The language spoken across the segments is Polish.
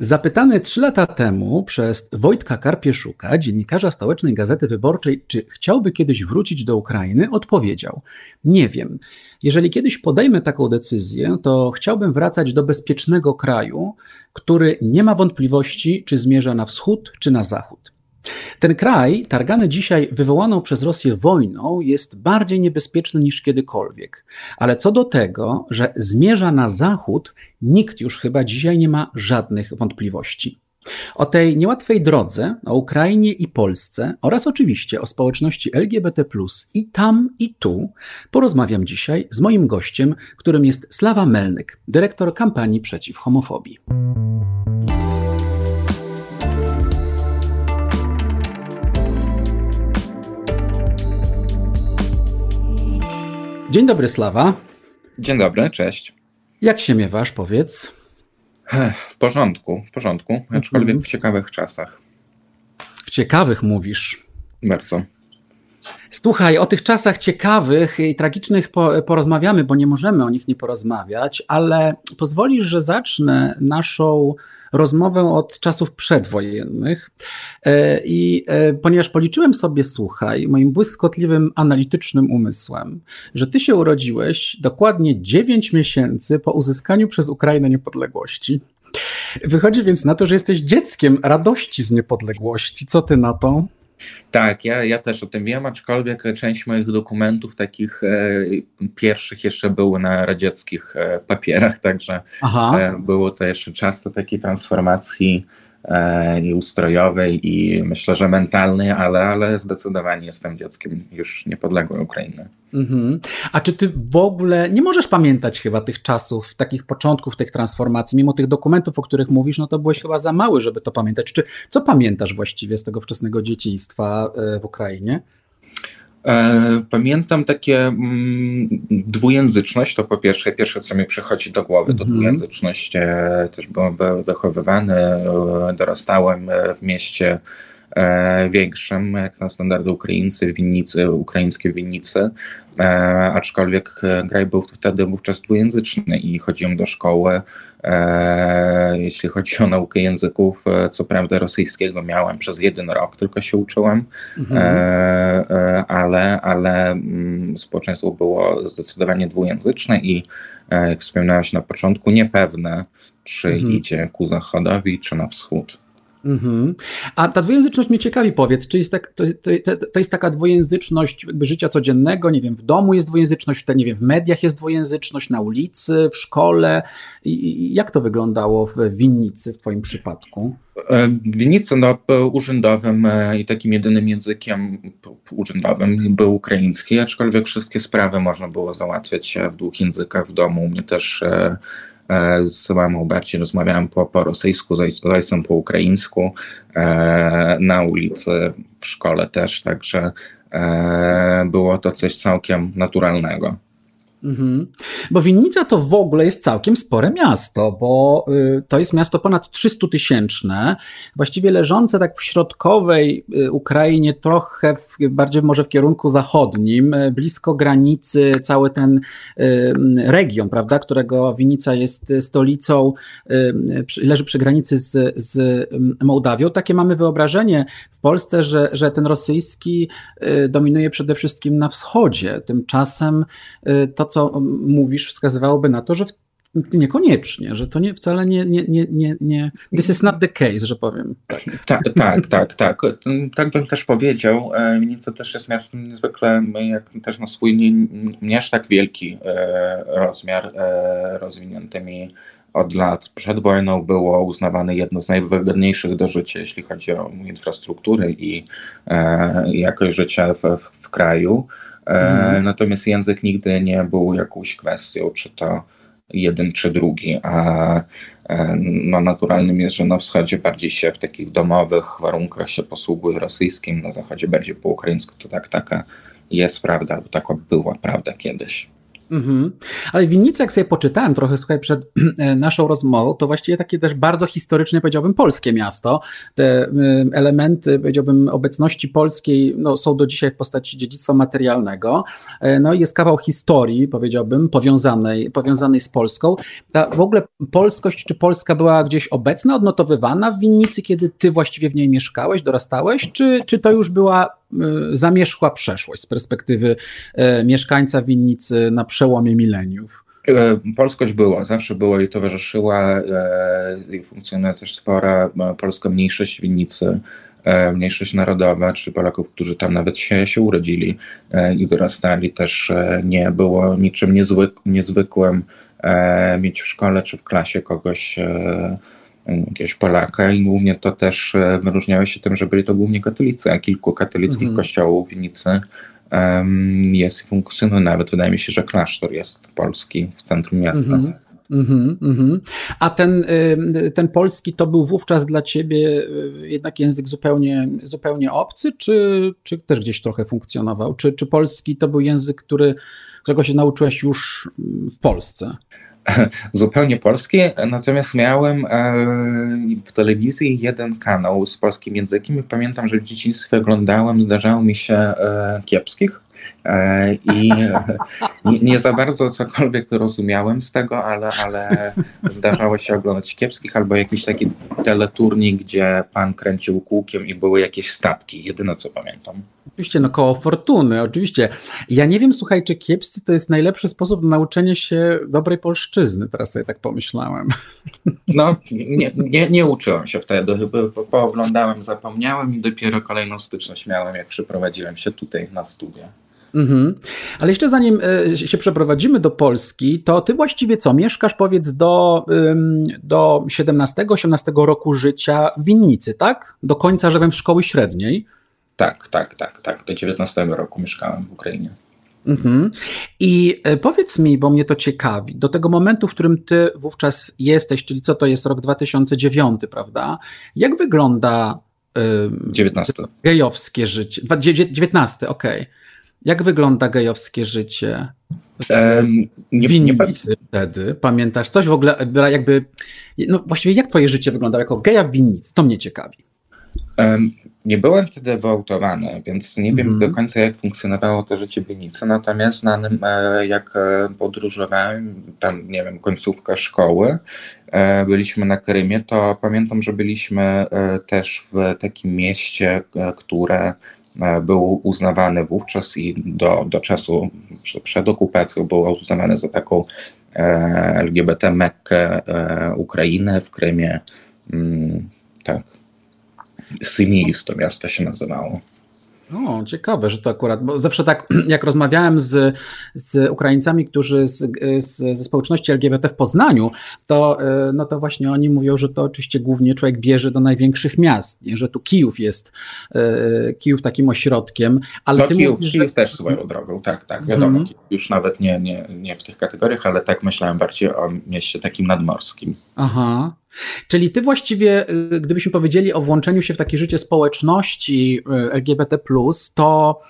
Zapytany trzy lata temu przez Wojtka Karpieszuka, dziennikarza stołecznej Gazety Wyborczej, czy chciałby kiedyś wrócić do Ukrainy, odpowiedział: Nie wiem. Jeżeli kiedyś podejmę taką decyzję, to chciałbym wracać do bezpiecznego kraju, który nie ma wątpliwości, czy zmierza na wschód, czy na zachód. Ten kraj, targany dzisiaj wywołaną przez Rosję wojną, jest bardziej niebezpieczny niż kiedykolwiek. Ale co do tego, że zmierza na zachód, nikt już chyba dzisiaj nie ma żadnych wątpliwości. O tej niełatwej drodze, o Ukrainie i Polsce oraz oczywiście o społeczności LGBT, i tam, i tu porozmawiam dzisiaj z moim gościem, którym jest Slawa Melnyk, dyrektor kampanii przeciw homofobii. Dzień dobry, Slawa. Dzień dobry, cześć. Jak się miewasz, powiedz? W porządku, w porządku, aczkolwiek mm -hmm. w ciekawych czasach. W ciekawych mówisz. Bardzo. Słuchaj, o tych czasach ciekawych i tragicznych porozmawiamy, bo nie możemy o nich nie porozmawiać, ale pozwolisz, że zacznę naszą rozmowę od czasów przedwojennych. E, I e, ponieważ policzyłem sobie, słuchaj, moim błyskotliwym, analitycznym umysłem, że ty się urodziłeś dokładnie 9 miesięcy po uzyskaniu przez Ukrainę niepodległości. Wychodzi więc na to, że jesteś dzieckiem radości z niepodległości. Co ty na to? Tak, ja, ja też o tym wiem, aczkolwiek część moich dokumentów takich e, pierwszych jeszcze były na radzieckich e, papierach, także e, było to jeszcze czasy takiej transformacji i ustrojowej, i myślę, że mentalnej, ale, ale zdecydowanie jestem dzieckiem już niepodległej Ukrainy. Mhm. A czy ty w ogóle nie możesz pamiętać chyba tych czasów, takich początków tych transformacji, mimo tych dokumentów, o których mówisz, no to byłeś chyba za mały, żeby to pamiętać. Czy co pamiętasz właściwie z tego wczesnego dzieciństwa e, w Ukrainie? E, pamiętam takie mm, dwujęzyczność, to po pierwsze, pierwsze co mi przychodzi do głowy, to -hmm. dwujęzyczność. E, też byłem wychowywany, e, dorastałem w mieście większym, jak na standardy Ukraińcy, winnicy, ukraińskie winnicy, aczkolwiek kraj był wtedy wówczas dwujęzyczny i chodziłem do szkoły E, jeśli chodzi o naukę języków, e, co prawda rosyjskiego miałem przez jeden rok, tylko się uczyłem, mhm. E, ale, ale mm, społeczeństwo było zdecydowanie dwujęzyczne i jak wspomniałeś na początku, niepewne, czy mhm. idzie ku zachodowi, czy na wschód. Mhm. A ta dwujęzyczność mnie ciekawi, powiedz, czy jest tak, to, to, to, jest taka dwujęzyczność życia codziennego, nie wiem, w domu jest dwujęzyczność, nie wiem, w mediach jest dwujęzyczność, na ulicy, w szkole. I, jak to wyglądało w winnicy w twoim przypadku? E, winnicy no, urzędowym e, i takim jedynym językiem urzędowym był ukraiński, aczkolwiek wszystkie sprawy można było załatwiać w dwóch językach w domu. Mnie też e, E, z mamą bardziej rozmawiałem po, po rosyjsku, z ojcem po ukraińsku, e, na ulicy, w szkole też, także e, było to coś całkiem naturalnego. Mhm. Bo Winnica to w ogóle jest całkiem spore miasto, bo y, to jest miasto ponad 300 tysięczne, właściwie leżące tak w środkowej y, Ukrainie, trochę w, bardziej może w kierunku zachodnim, y, blisko granicy, cały ten region, prawda, którego Winnica jest stolicą, leży przy granicy z, z Mołdawią. Takie mamy wyobrażenie w Polsce, że, że ten rosyjski dominuje przede wszystkim na wschodzie. Tymczasem to, co mówisz, wskazywałoby na to, że niekoniecznie, że to nie, wcale nie, nie, nie, nie, nie, this is not the case, że powiem. Tak, tak, tak, tak. Tak bym też powiedział. Winica też jest miastem niezwykle, jak też na swój nie, nie aż tak wielki e, rozmiar e, rozwiniętymi od lat przed wojną było uznawane jedno z najwygodniejszych do życia, jeśli chodzi o infrastrukturę i e, jakość życia w, w kraju. Mm. Natomiast język nigdy nie był jakąś kwestią, czy to jeden czy drugi, a e, no, naturalnym jest, że na wschodzie bardziej się w takich domowych warunkach się posługuje rosyjskim, na zachodzie bardziej po ukraińsku, to tak taka jest prawda, albo taka była prawda kiedyś. Mhm. Ale winnice, jak sobie poczytałem trochę, słuchaj, przed e, naszą rozmową, to właściwie takie też bardzo historycznie, powiedziałbym, polskie miasto. Te e, elementy, powiedziałbym, obecności polskiej no, są do dzisiaj w postaci dziedzictwa materialnego. E, no i jest kawał historii, powiedziałbym, powiązanej, powiązanej z Polską. Ta w ogóle polskość, czy Polska była gdzieś obecna, odnotowywana w winnicy, kiedy ty właściwie w niej mieszkałeś, dorastałeś, czy, czy to już była zamierzchła przeszłość z perspektywy mieszkańca winnicy na przełomie mileniów? E, polskość była, zawsze była i towarzyszyła e, funkcjonuje też spora e, polska mniejszość winnicy, mniejszość narodowa, czy Polaków, którzy tam nawet się, się urodzili i dorastali, też nie było niczym niezwyk, niezwykłym mieć w szkole czy w klasie kogoś, jakiegoś Polaka i głównie to też wyróżniało się tym, że byli to głównie katolicy, a kilku katolickich mhm. kościołów w winnicy jest i funkcjonuje. Nawet wydaje mi się, że klasztor jest polski w centrum miasta. Mm -hmm. Mm -hmm. A ten, ten polski to był wówczas dla ciebie y, jednak język zupełnie, zupełnie obcy, czy, czy też gdzieś trochę funkcjonował? Czy, czy polski to był język, który, którego się nauczyłeś już w Polsce? zupełnie polski, natomiast miałem e, w telewizji jeden kanał z polskim językiem i pamiętam, że w dzieciństwie oglądałem, zdarzało mi się e, kiepskich E, I nie, nie, za bardzo cokolwiek rozumiałem z tego, ale, ale zdarzało się oglądać kiepskich albo jakiś taki teleturnik, gdzie pan kręcił kółkiem i były jakieś statki. Jedyne co pamiętam. Oczywiście, no koło fortuny, oczywiście. Ja nie wiem, słuchaj, czy kiepscy to jest najlepszy sposób na nauczenie się dobrej polszczyzny, teraz sobie tak pomyślałem. No, nie, nie, nie uczyłem się wtedy, pooglądałem, zapomniałem i dopiero kolejną styczność miałem, jak przyprowadziłem się tutaj na studia. Mhm. Ale jeszcze zanim e, się przeprowadzimy do Polski, to ty właściwie co? Mieszkasz powiedz do, do 17-18 roku życia w Winnicy, tak? Do końca, żebym szkoły średniej. Tak, tak, tak, tak. Do 19 roku mieszkałem w Ukrainie. Mhm. I e, powiedz mi, bo mnie to ciekawi, do tego momentu, w którym ty wówczas jesteś, czyli co to jest rok 2009, prawda? Jak wygląda 19. gejowskie życie? 19, okej. Okay. Jak wygląda gejowskie życie? Um, nie, winnicy nie... wtedy, pamiętasz coś w ogóle, jakby, no właściwie jak twoje życie wyglądało jako geja w winnicy? To mnie ciekawi. Um, nie byłem wtedy wyoutowany, więc nie wiem mm. do końca, jak funkcjonowało to życie w winnicy, natomiast znanym, e, jak e, podróżowałem, tam, nie wiem, końcówka szkoły, e, byliśmy na Krymie, to pamiętam, że byliśmy też w takim mieście, które E, był uznawany wówczas i do, do czasu przed okupacją był uznawany za taką e, LGBT Mekkę e, Ukrainy w Krymie. Mm, tak. Symiis to miasto się nazywało. O, ciekawe, że to akurat, bo zawsze tak, jak rozmawiałem z, z Ukraińcami, którzy z, z, ze społeczności LGBT w Poznaniu, to, e, no to właśnie oni mówią, że to oczywiście głównie człowiek bierze do największych miast, nie? że tu Kijów jest e, Kijów takim ośrodkiem, ale no, Kijów, mówisz, Kijów że... też swoją drogą, tak, tak, wiadomo, mm. już nawet nie, nie, nie w tych kategoriach, ale tak myślałem bardziej o mieście takim nadmorskim. Aha, Czyli ty właściwie, y, gdybyśmy powiedzieli o włączeniu się w takie życie społeczności y, LGBT, to,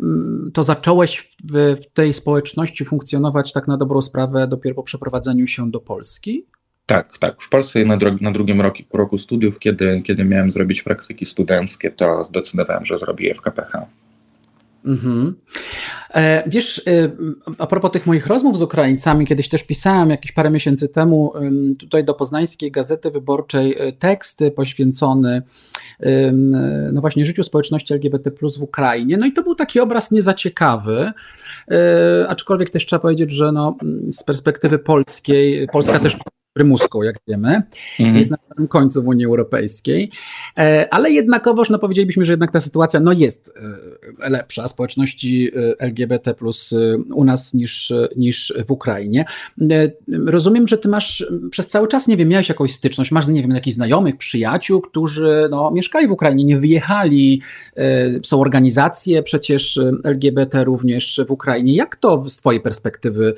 mm, to zacząłeś w, w tej społeczności funkcjonować tak na dobrą sprawę dopiero po przeprowadzeniu się do Polski? Tak, tak. W Polsce na, na drugim roku, roku studiów, kiedy, kiedy miałem zrobić praktyki studenckie, to zdecydowałem, że zrobię w KPH. Mhm. E, wiesz, e, a propos tych moich rozmów z Ukraińcami, kiedyś też pisałem jakieś parę miesięcy temu tutaj do Poznańskiej Gazety Wyborczej e, tekst poświęcony no właśnie życiu społeczności LGBT w Ukrainie. No i to był taki obraz niezaciekawy, aczkolwiek też trzeba powiedzieć, że no, z perspektywy polskiej, Polska też prymuską, jak wiemy, mm. jest na samym końcu w Unii Europejskiej, e, ale jednakowoż no powiedzielibyśmy, że jednak ta sytuacja no jest e, lepsza społeczności e, LGBT plus u nas niż, niż w Ukrainie. Rozumiem, że ty masz przez cały czas, nie wiem, miałeś jakąś styczność, masz, nie wiem, jakichś znajomych, przyjaciół, którzy no, mieszkali w Ukrainie, nie wyjechali, są organizacje przecież LGBT również w Ukrainie. Jak to z twojej perspektywy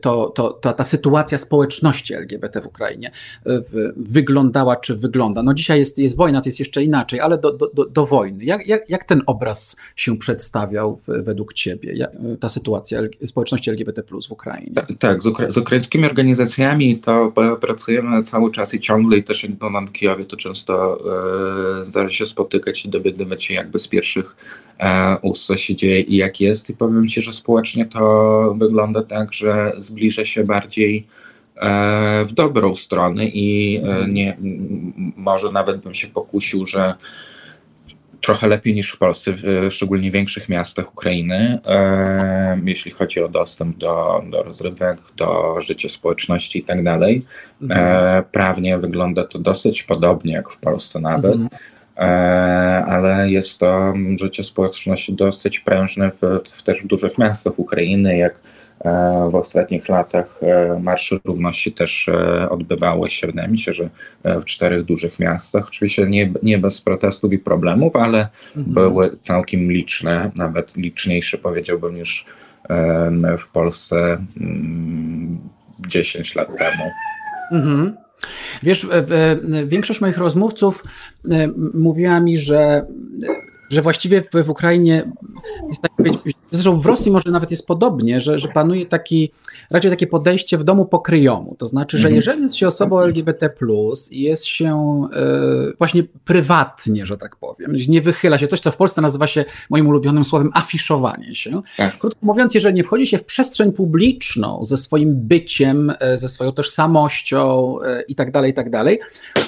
to, to, to, ta sytuacja społeczności LGBT w Ukrainie wyglądała, czy wygląda. No dzisiaj jest, jest wojna, to jest jeszcze inaczej, ale do, do, do wojny. Jak, jak, jak ten obraz się przedstawiał według ciebie, jak, ta sytuacja społeczności LGBT w Ukrainie? Tak, tak z, ukra z ukraińskimi organizacjami to pracujemy cały czas i ciągle i też jak byłam w Kijowie, to często e, zdarza się spotykać i dowiadywać się jakby z pierwszych e, ust, co się dzieje i jak jest i powiem Ci, że społecznie to wygląda tak, że zbliża się bardziej e, w dobrą stronę i e, nie, może nawet bym się pokusił, że trochę lepiej niż w Polsce, w szczególnie większych miastach Ukrainy, e, jeśli chodzi o dostęp do, do rozrywek, do życia społeczności i tak dalej. Mhm. Prawnie wygląda to dosyć podobnie jak w Polsce nawet. Mhm. Ale jest to życie społeczności dosyć prężne w, w też w dużych miastach Ukrainy, jak w ostatnich latach e, marsze równości też e, odbywały się. Wydaje mi się, że w czterech dużych miastach. Oczywiście nie, nie bez protestów i problemów, ale mhm. były całkiem liczne, nawet liczniejsze powiedziałbym niż w Polsce 10 mm, lat temu. Mhm. Wiesz, większość moich rozmówców mówiła mi, że że właściwie w, w Ukrainie jest tak, zresztą w Rosji może nawet jest podobnie, że, że panuje taki, raczej takie podejście w domu pokryjomu. To znaczy, że mhm. jeżeli jest się osobą LGBT i jest się e, właśnie prywatnie, że tak powiem, nie wychyla się, coś co w Polsce nazywa się moim ulubionym słowem afiszowanie się. Tak. Krótko mówiąc, jeżeli nie wchodzi się w przestrzeń publiczną ze swoim byciem, e, ze swoją tożsamością e, i tak dalej, i tak dalej,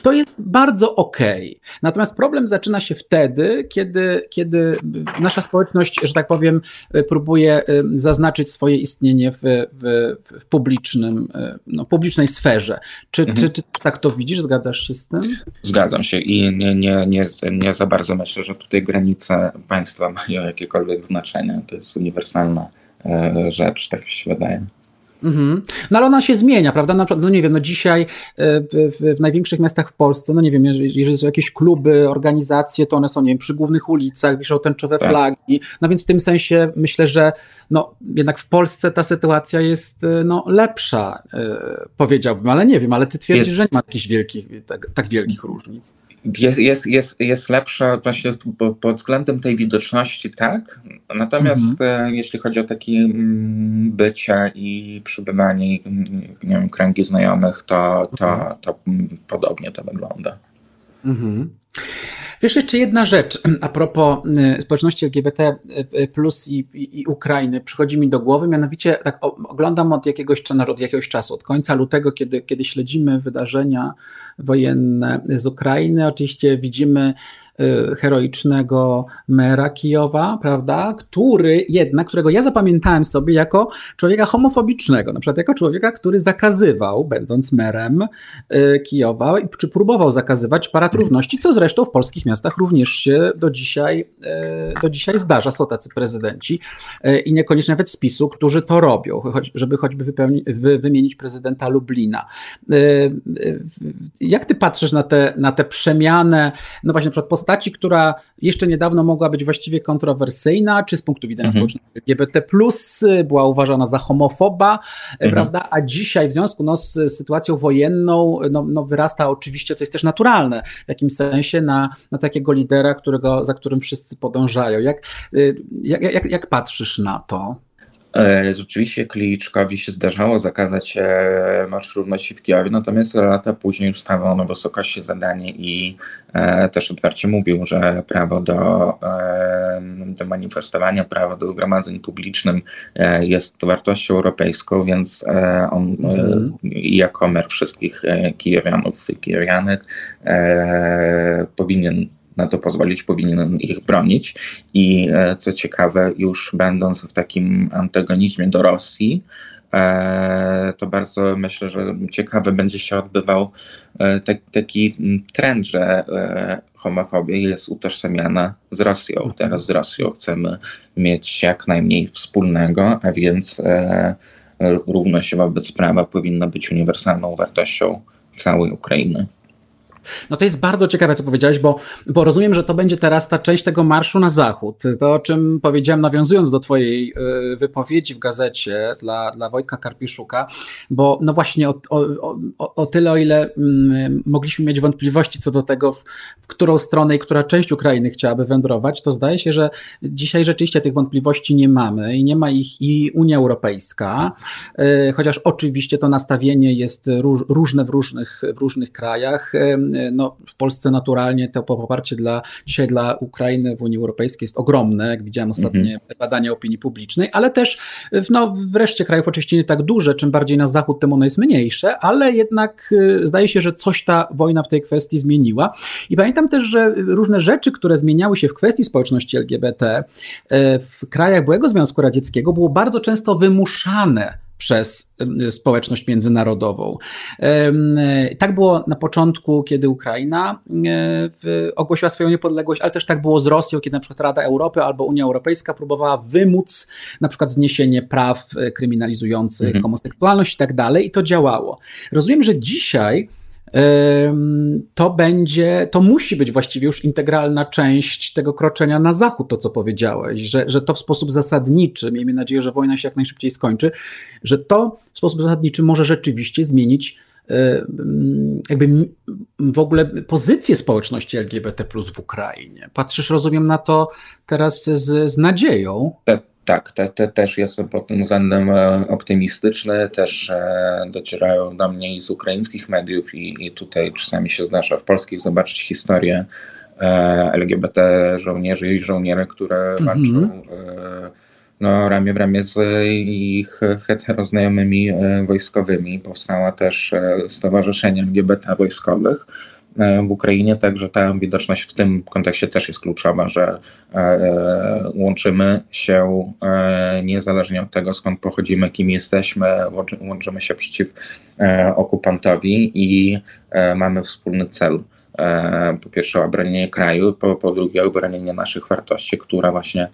to jest bardzo okej. Okay. Natomiast problem zaczyna się wtedy, kiedy kiedy, nasza społeczność, że tak powiem, próbuje y, zaznaczyć swoje istnienie w, w, w publicznym, y, no, publicznej sferze. Czy, mhm. czy, czy tak to widzisz? Zgadzasz się z tym? Zgadzam się i nie, nie, nie, nie za bardzo myślę, że tutaj granice państwa mają jakiekolwiek znaczenie. To jest uniwersalna rzecz, tak mi się wydaje. Mhm. No ale ona się zmienia, prawda? Na przykład, no nie wiem, no dzisiaj e, w, w, największych miastach w Polsce, no nie wiem, jeżeli, jeżeli, są jakieś kluby, organizacje, to one są, nie wiem, przy głównych ulicach, wiszą tęczowe tak. flagi, no więc w tym sensie myślę, że no jednak w Polsce ta sytuacja jest e, no lepsza, e, powiedziałbym, ale nie wiem, ale ty twierdzisz, jest. że nie ma jakichś wielkich, tak, tak wielkich różnic jest, jest, jest, jest lepsza właśnie pod względem tej widoczności, tak. Natomiast mhm. E, jeśli chodzi o takie mm, bycie i przybywanie, nie wiem, kręgi znajomych, to, to, mhm. to, to podobnie to wygląda. Mhm. Wiesz, jeszcze jedna rzecz a propos y, społeczności LGBT y, plus i, i, i Ukrainy przychodzi mi do głowy, mianowicie tak oglądam od jakiegoś, od jakiegoś czasu, od końca lutego, kiedy, kiedy śledzimy wydarzenia wojenne z Ukrainy, oczywiście widzimy Y, heroicznego mera Kijowa, prawda, który jednak, którego ja zapamiętałem sobie jako człowieka homofobicznego, na przykład jako człowieka, który zakazywał, będąc merem y, Kijowa, czy próbował zakazywać parad równości, co zresztą w polskich miastach również się do dzisiaj, y, do dzisiaj zdarza. Są tacy prezydenci i niekoniecznie nawet z którzy to robią, żeby choćby wypełni, wy, wymienić prezydenta Lublina. Jak ty patrzysz na te, na te przemianę, no właśnie na przykład postaci, która jeszcze niedawno mogła być właściwie kontrowersyjna, czy z punktu widzenia mhm. społeczności LGBT, była uważana za homofoba, mhm. prawda? A dzisiaj w związku no, z sytuacją wojenną no, no, wyrasta oczywiście, co jest też naturalne w jakimś sensie, na, na takiego lidera, którego, za którym wszyscy podążają. Jak, y, jak, jak, jak patrzysz na to? E, rzeczywiście Kliczkowi się zdarzało zakazać e, Marsz Równości w Kijowie, natomiast lata później już stawiał na wysokości zadanie i e, też otwarcie mówił, że prawo do, do manifestowania, prawo do zgromadzeń publicznych jest wartością europejską, więc on mm. jako mer wszystkich Kijowianów i Kijowianek powinien na to pozwolić, powinien ich bronić. I e, co ciekawe, już będąc w takim antagonizmie do Rosji, e, to bardzo myślę, że ciekawy będzie się odbywał e, taki trend, że homofobia jest utożsamiana z Rosją. Teraz z Rosją chcemy mieć jak najmniej wspólnego, a więc równość wobec prawa powinna być uniwersalną wartością całej Ukrainy. No to jest bardzo ciekawe, co powiedziałeś, bo, bo rozumiem, że to będzie teraz ta część tego marszu na zachód. To, o czym powiedziałem, nawiązując do Twojej y, wypowiedzi w gazecie dla, dla Wojtka Karpiszuka, bo no właśnie o, o, o, o tyle, o ile mm, mogliśmy mieć wątpliwości co do tego, w, w którą stronę i która część Ukrainy chciałaby wędrować, to zdaje się, że dzisiaj rzeczywiście tych wątpliwości nie mamy i nie ma ich i Unia Europejska, y, chociaż oczywiście to nastawienie jest róż, różne w różnych, w różnych krajach. Y, no, w Polsce naturalnie to poparcie dla, dzisiaj dla Ukrainy w Unii Europejskiej jest ogromne, jak widziałem ostatnie mhm. badania opinii publicznej, ale też no, w reszcie krajów oczywiście nie tak duże, czym bardziej na zachód, tym ono jest mniejsze, ale jednak y, zdaje się, że coś ta wojna w tej kwestii zmieniła. I pamiętam też, że różne rzeczy, które zmieniały się w kwestii społeczności LGBT w krajach byłego Związku Radzieckiego, było bardzo często wymuszane przez społeczność międzynarodową. Tak było na początku, kiedy Ukraina ogłosiła swoją niepodległość, ale też tak było z Rosją, kiedy na przykład Rada Europy albo Unia Europejska próbowała wymóc na przykład zniesienie praw e, kryminalizujących mhm. homoseksualność i tak dalej i to działało. Rozumiem, że dzisiaj to będzie, to musi być właściwie już integralna część tego kroczenia na zachód, to co powiedziałeś, że, że to w sposób zasadniczy, miejmy nadzieję, że wojna się jak najszybciej skończy, że to w sposób zasadniczy może rzeczywiście zmienić jakby w ogóle pozycję społeczności LGBT w Ukrainie. Patrzysz, rozumiem, na to teraz z, z nadzieją. Tak tak, te, te też jestem pod tym względem e, optymistyczny. Też e, docierają do mnie i z ukraińskich mediów, i, i tutaj czasami się zdarza w polskich zobaczyć historię e, LGBT żołnierzy i żołnierek, które -hmm. walczą no, ramię w ramię z ich heteroznajomymi wojskowymi. Powstała też Stowarzyszenie LGBT wojskowych w Ukrainie, także ta widoczność w tym kontekście też jest kluczowa, że e, e, łączymy się niezależnie od tego, skąd pochodzimy, kim jesteśmy, łączymy się przeciw okupantowi i mamy wspólny cel. Po pierwsze obronienie kraju, po, po drugie obronienie naszych wartości, które właśnie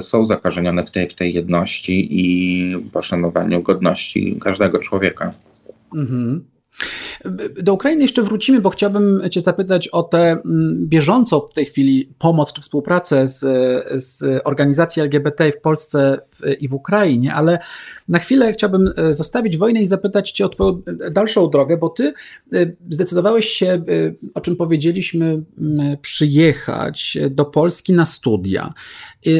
są zakorzenione w tej, w tej jedności i poszanowaniu godności każdego człowieka. Mhm. Do Ukrainy jeszcze wrócimy, bo chciałbym Cię zapytać o tę mm, bieżącą w tej chwili pomoc czy współpracę z, z organizacji LGBT w Polsce i w Ukrainie, ale na chwilę chciałbym e, zostawić wojnę i zapytać Cię o Twoją dalszą drogę, bo Ty e, zdecydowałeś się, e, o czym powiedzieliśmy, przyjechać do Polski na studia.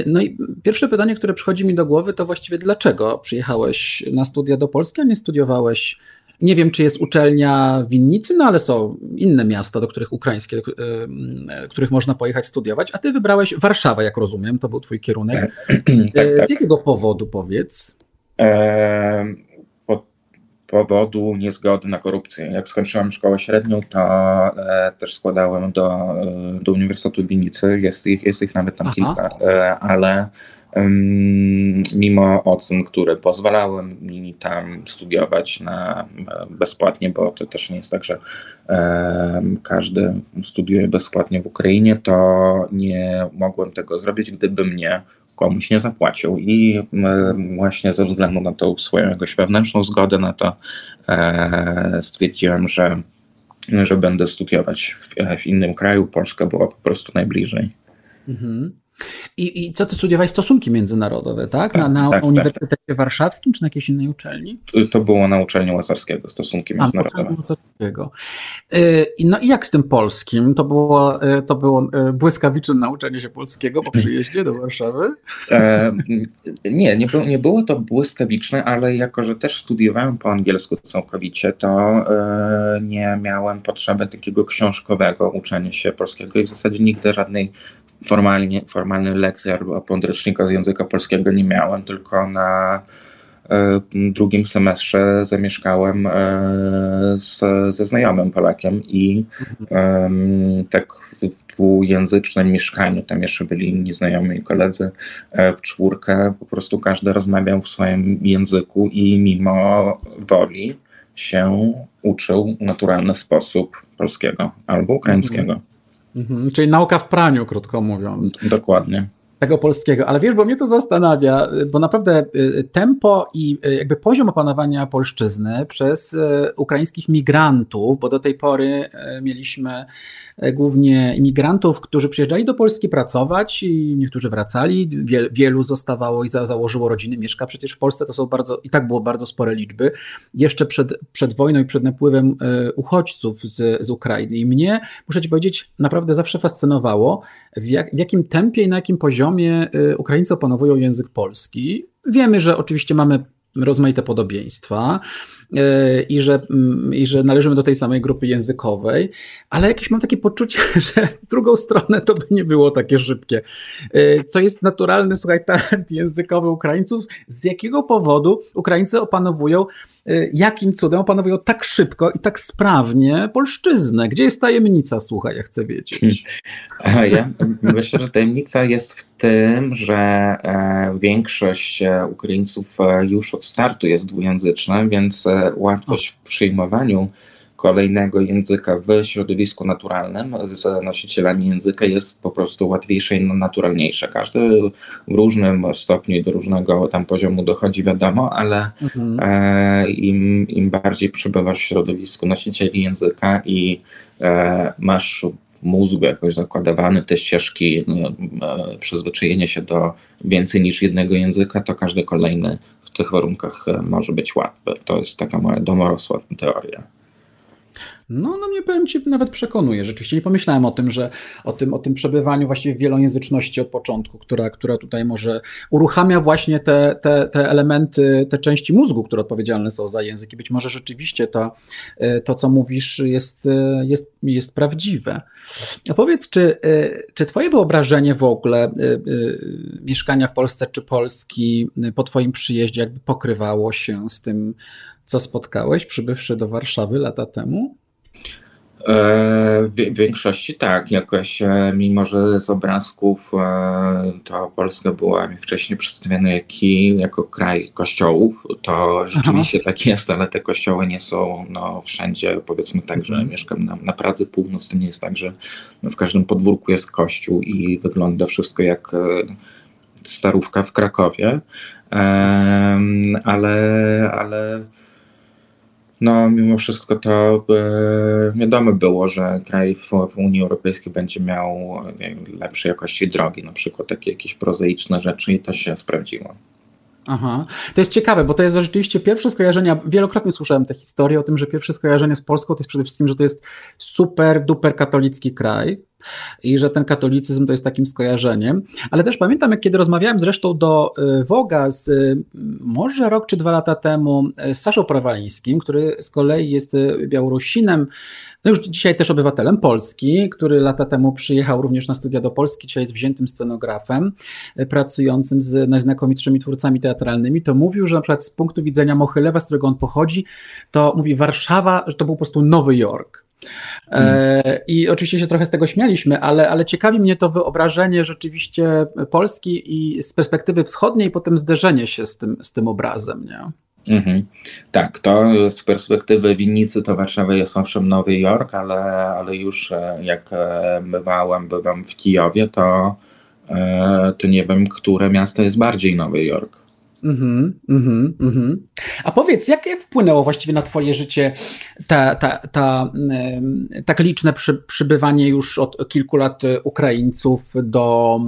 No i pierwsze pytanie, które przychodzi mi do głowy, to właściwie dlaczego przyjechałeś na studia do Polski, a nie studiowałeś nie wiem, czy jest uczelnia w Winnicy, no ale są inne miasta, do których ukraińskie, do e, których można pojechać studiować, a ty wybrałeś Warszawę, jak rozumiem, to był twój kierunek. tak, e, Z tak. jakiego powodu powiedz? E, po, powodu niezgody na korupcję. Jak skończyłem szkołę średnią, to e, też składałem do, do Uniwersytetu Winnicy, jest ich, jest ich nawet tam Aha. kilka, e, ale mimo ocen, które pozwalały mi tam studiować na bezpłatnie, bo to też nie jest tak, że każdy studiuje bezpłatnie w Ukrainie, to nie mogłem tego zrobić, gdyby mnie komuś nie zapłacił. I właśnie ze względu na tą swoją jakąś wewnętrzną zgodę na to e, stwierdziłem, że, że będę studiować w, w innym kraju. Polska była po prostu najbliżej. Mhm. I, I co ty studiowałeś stosunki międzynarodowe, tak? Na, na tak, tak. Uniwersytecie tak. Warszawskim czy na jakiejś innej uczelni? To było na uczelni Łazarskiego, stosunki międzynarodowe. Łazarskiego. Y, no i jak z tym polskim? To było, y, to było y, błyskawiczne nauczenie się polskiego po przyjeździe do Warszawy? E, nie, nie, było, nie było to błyskawiczne, ale jako, że też studiowałem po angielsku całkowicie, to e, nie miałem potrzeby takiego książkowego uczenia się polskiego i w zasadzie nigdy żadnej formalnie, formalnej lekcji albo podręcznika z języka polskiego nie miałem, tylko na e, drugim semestrze zamieszkałem e, z, ze znajomym Polakiem i tak w dwujęzycznym mieszkaniu, tam jeszcze byli inni znajomi koledzy, e, w czwórkę po prostu każdy rozmawiał w swoim języku i mimo woli się uczył w naturalny sposób polskiego albo ukraińskiego. Mhm, czyli nauka w praniu, krótko mówiąc. Dokładnie. Tego polskiego, ale wiesz, bo mnie to zastanawia, bo naprawdę y, tempo i y, jakby poziom opanowania polszczyzny przez y, ukraińskich migrantów, bo do tej pory mieliśmy głównie imigrantów, którzy przyjeżdżali do Polski pracować i niektórzy wracali, wielu zostawało i założyło rodziny, mieszka przecież w Polsce, to są bardzo, i tak było bardzo spore liczby, jeszcze przed, przed wojną i przed napływem uchodźców z, z Ukrainy. I mnie, muszę ci powiedzieć, naprawdę zawsze fascynowało, w, jak, w jakim tempie i na jakim poziomie y, Ukraińcy opanowują język polski. Wiemy, że oczywiście mamy rozmaite podobieństwa i że, mm, i że należymy do tej samej grupy językowej, ale jakieś mam takie poczucie, że w drugą stronę to by nie było takie szybkie. Y, co jest naturalny, słuchaj, talent językowy Ukraińców, z jakiego powodu Ukraińcy opanowują Y, jakim cudem opanowują tak szybko i tak sprawnie polszczyznę? Gdzie jest tajemnica, słuchaj, ja chcę wiedzieć. Ja myślę, że tajemnica jest w tym, że e, większość e, Ukraińców e, już od startu jest dwujęzyczna, więc łatwość w przyjmowaniu kolejnego języka w środowisku naturalnym z nosicielami języka jest po prostu łatwiejsze i naturalniejsze. Każdy w różnym stopniu i do różnego tam poziomu dochodzi, wiadomo, ale mhm. e, im, im bardziej przebywasz w środowisku nosicieli języka i e, masz w mózgu jakoś zakładowany te ścieżki no, e, przyzwyczajenia się do więcej niż jednego języka, to każdy kolejny w tych warunkach e, może być łatwy. To jest taka moja domorosła teoria. No, no mnie powiem Ci nawet przekonuje. Rzeczywiście nie pomyślałem o tym, że o tym, o tym przebywaniu właściwie w wielojęzyczności od początku, która, która tutaj może uruchamia właśnie te, te, te elementy, te części mózgu, które odpowiedzialne są za język i być może rzeczywiście to, e, to co mówisz jest, e, jest, jest prawdziwe. A powiedz, czy, e, czy Twoje wyobrażenie w ogóle mieszkania w Polsce czy Polski po Twoim przyjeździe jakby pokrywało się z tym, co spotkałeś, przybywszy do Warszawy lata temu? E, w większości tak, jakoś, e, mimo że z obrazków e, to Polska była mi wcześniej przedstawiana jak, jako kraj kościołów, to rzeczywiście Aha. tak jest, ale te kościoły nie są no, wszędzie, powiedzmy tak, że mhm. mieszkam na, na Pradze Północ, to nie jest tak, że w każdym podwórku jest kościół i wygląda wszystko jak starówka w Krakowie, ale, ale no mimo wszystko to e, wiadomo było, że kraj w, w, Unii Europejskiej będzie miał lepszej jakości drogi, na przykład takie jakieś prozaiczne rzeczy i to się sprawdziło. Aha, to jest ciekawe, bo to jest rzeczywiście pierwsze skojarzenie. Wielokrotnie słyszałem tę historię o tym, że pierwsze skojarzenie z Polską to jest przede wszystkim, że to jest super, duper katolicki kraj i że ten katolicyzm to jest takim skojarzeniem. Ale też pamiętam, jak kiedy rozmawiałem zresztą do y, Woga z y, może rok czy dwa lata temu y, z Saszą Prawalińskim, który z kolei jest Białorusinem, no już dzisiaj też obywatelem Polski, który lata temu przyjechał również na studia do Polski, dzisiaj jest wziętym scenografem, pracującym z najznakomitszymi twórcami teatralnymi, to mówił, że na przykład z punktu widzenia Mochylewa, z którego on pochodzi, to mówi Warszawa, że to był po prostu Nowy Jork. E, I oczywiście się trochę z tego śmialiśmy, ale, ale ciekawi mnie to wyobrażenie rzeczywiście Polski i z perspektywy wschodniej, potem zderzenie się z tym, z tym obrazem. Nie? Mhm. Tak, to z perspektywy winnicy to Warszawa jest owszem Nowy Jork, ale, ale już e, jak e, bywałem, bywam w Kijowie, to, to nie wiem, które miasto jest bardziej Nowy Jork. Mhm, mhm, mhm. A powiedz, jak, jak wpłynęło właściwie na Twoje życie ta, ta, ta, tak liczne przy, przybywanie już od kilku lat Ukraińców do,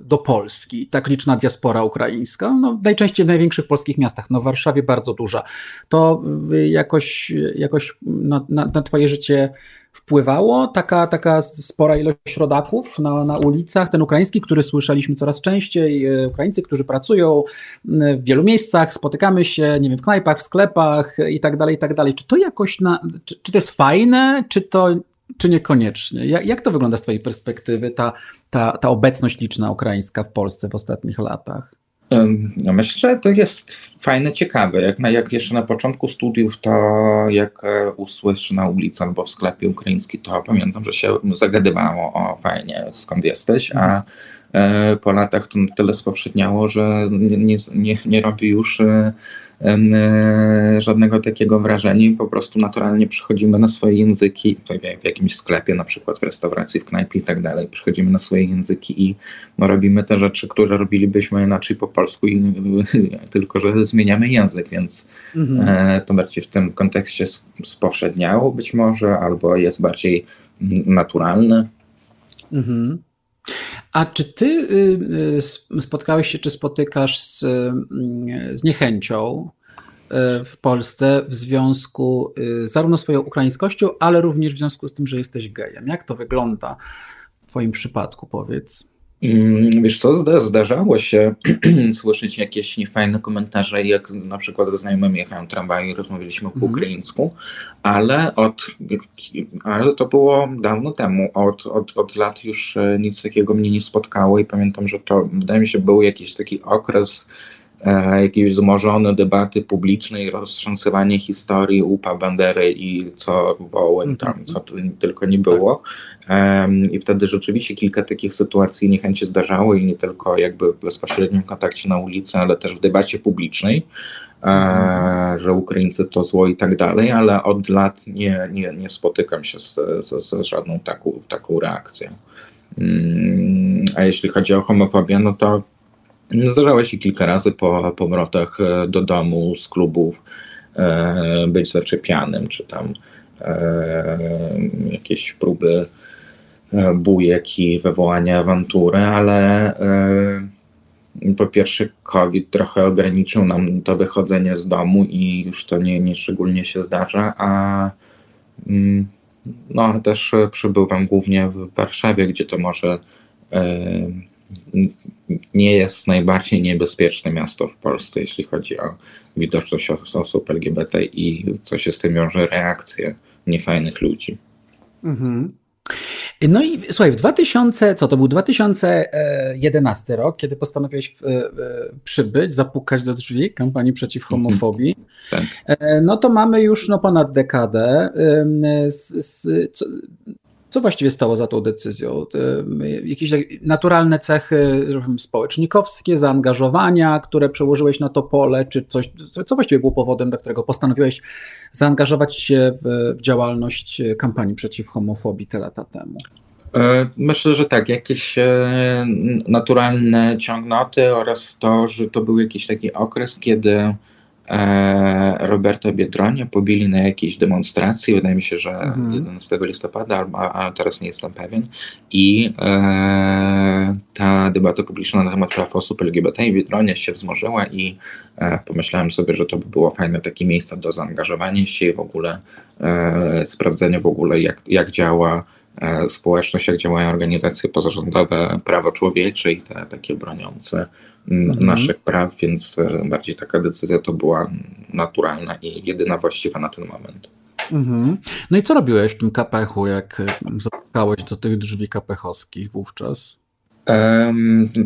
do Polski, tak liczna diaspora ukraińska? No, najczęściej w największych polskich miastach, no w Warszawie bardzo duża. To jakoś, jakoś na, na, na Twoje życie wpływało taka, taka spora ilość rodaków na, na ulicach, ten ukraiński, który słyszeliśmy coraz częściej, e, Ukraińcy, którzy pracują w wielu miejscach, spotykamy się, nie wiem, w knajpach, w sklepach i tak dalej, i tak dalej. Czy to jakoś, na, czy, czy to jest fajne, czy to czy niekoniecznie? Jak, jak to wygląda z Twojej perspektywy, ta, ta, ta obecność liczna ukraińska w Polsce w ostatnich latach? No myślę, że to jest fajne, ciekawe. Jak, na, jak jeszcze na początku studiów, to jak e, usłyszę na ulicy albo w sklepie ukraińskim, to pamiętam, że się zagadywało o fajnie, skąd jesteś, a po latach to tyle spowszedniało, że nie, nie, nie robi już e, żadnego takiego wrażenia po prostu naturalnie przechodzimy na swoje języki, w jakimś sklepie, na przykład w restauracji, w knajpie i tak dalej, przechodzimy na swoje języki i robimy te rzeczy, które robilibyśmy inaczej po polsku, i, tylko że zmieniamy język, więc mhm. to bardziej w tym kontekście spowszedniało być może, albo jest bardziej naturalne. Mhm. A czy ty y, y, spotkałeś się, czy spotykasz z, mm, z niechęcią y, w Polsce w związku zarówno swoją ukraińskością, ale również w związku z tym, że jesteś gejem? Jak to wygląda w twoim przypadku, powiedz? Mm, wiesz co, zdarzało się słyszeć jakieś niefajne komentarze, jak na przykład ze znajomymi jechałem tramwaj i rozmawialiśmy po mm. ukraińsku, ale od, ale to było dawno temu, od, od, od lat już e, nic takiego mnie nie spotkało i pamiętam, że to wydaje mi się był jakiś taki okres jakiejś wzmożone debaty publicznej, roztrząsywanie historii UPA, Bandery i co Wołyń, tam mhm. co tylko nie było. I wtedy rzeczywiście kilka takich sytuacji niechęci zdarzało i nie tylko jakby w bezpośrednim kontakcie na ulicy, ale też w debacie publicznej, e, że Ukraińcy to zło i tak dalej, ale od lat nie, nie, nie spotykam się z, z, z żadną taką, taką reakcją. Mm, a jeśli chodzi o homofobię, no to zdarzało się kilka razy po powrotach e, do domu z klubów e, być zaczepianym, czy tam jakieś próby E, bujek i wywołanie awantury, ale e, po pierwsze COVID trochę ograniczył nam to wychodzenie z domu i już to nie, nie szczególnie się zdarza, a mm, no, też przebywam głównie w Warszawie, gdzie to może e, nie jest najbardziej niebezpieczne miasto w Polsce, jeśli chodzi o widoczność osób LGBT i co się z tym wiąże, reakcje niefajnych ludzi. Mhm. No i słuchaj, w 2000, co to był 2011 rok, kiedy postanowiłeś e, e, przybyć, zapukać do drzwi kampanii przeciw mhm. homofobii, tak. E, no to mamy już no, ponad dekadę. Co, właściwie stało za tą decyzją? Jakieś naturalne cechy społecznikowskie, zaangażowania, które przełożyłeś na to pole, czy coś, co właściwie było powodem, dla którego postanowiłeś zaangażować się w, w działalność kampanii przeciw homofobii te lata temu? E, myślę, że tak, jakieś e, naturalne ciągnoty oraz to, że to był jakiś taki okres, kiedy E, Roberta Biedronia pobili na jakiejś demonstracji, wydaje mi się, że mhm. 11 listopada, a teraz nie jestem pewien. I e, ta debata publiczna na temat praw osób LGBT i Biedronia się wzmożyła i e, pomyślałem sobie, że to by było fajne takie miejsce do zaangażowania się i w ogóle e, sprawdzenia w ogóle jak, jak działa e, społeczność, jak działają organizacje pozarządowe, prawo człowieczej, i te takie broniące mhm. naszych praw, więc e, bardziej taka decyzja to była naturalna i jedyna właściwa na ten moment. Mhm. No i co robiłeś w tym kapechu, jak zapukałeś do tych drzwi kapechowskich wówczas?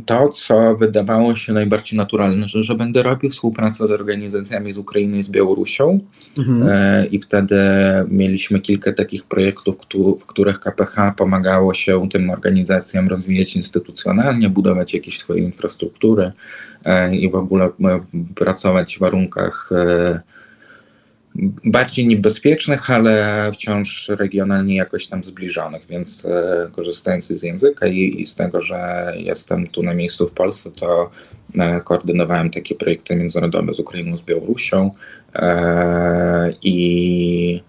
To, co wydawało się najbardziej naturalne, że, że będę robił współpracę z organizacjami z Ukrainy i z Białorusią. Mhm. E, I wtedy mieliśmy kilka takich projektów, w których KPH pomagało się tym organizacjom rozwijać instytucjonalnie, budować jakieś swoje infrastruktury e, i w ogóle e, pracować w warunkach bardziej niebezpiecznych, ale wciąż regionalnie jakoś tam zbliżonych, więc e, korzystając z języka i, i, z tego, że jestem tu na miejscu w Polsce, to e, koordynowałem takie projekty międzynarodowe z Ukrainą, z Białorusią e, i